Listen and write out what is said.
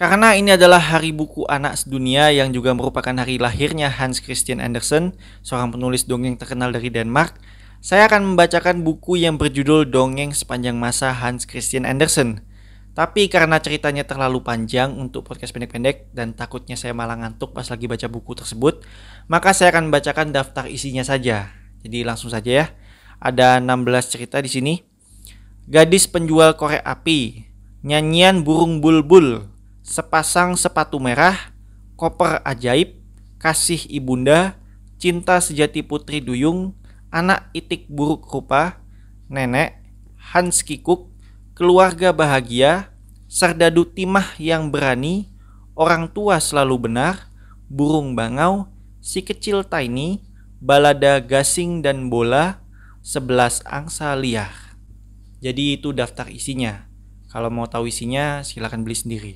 Karena ini adalah hari buku anak sedunia yang juga merupakan hari lahirnya Hans Christian Andersen, seorang penulis dongeng terkenal dari Denmark, saya akan membacakan buku yang berjudul Dongeng Sepanjang Masa Hans Christian Andersen. Tapi karena ceritanya terlalu panjang untuk podcast pendek-pendek dan takutnya saya malah ngantuk pas lagi baca buku tersebut, maka saya akan membacakan daftar isinya saja. Jadi langsung saja ya. Ada 16 cerita di sini. Gadis penjual korek api, nyanyian burung bulbul, sepasang sepatu merah, koper ajaib, kasih ibunda, cinta sejati putri duyung, anak itik buruk rupa, nenek, Hans Kikuk, keluarga bahagia, serdadu timah yang berani, orang tua selalu benar, burung bangau, si kecil tiny, balada gasing dan bola, sebelas angsa liar. Jadi itu daftar isinya. Kalau mau tahu isinya silahkan beli sendiri.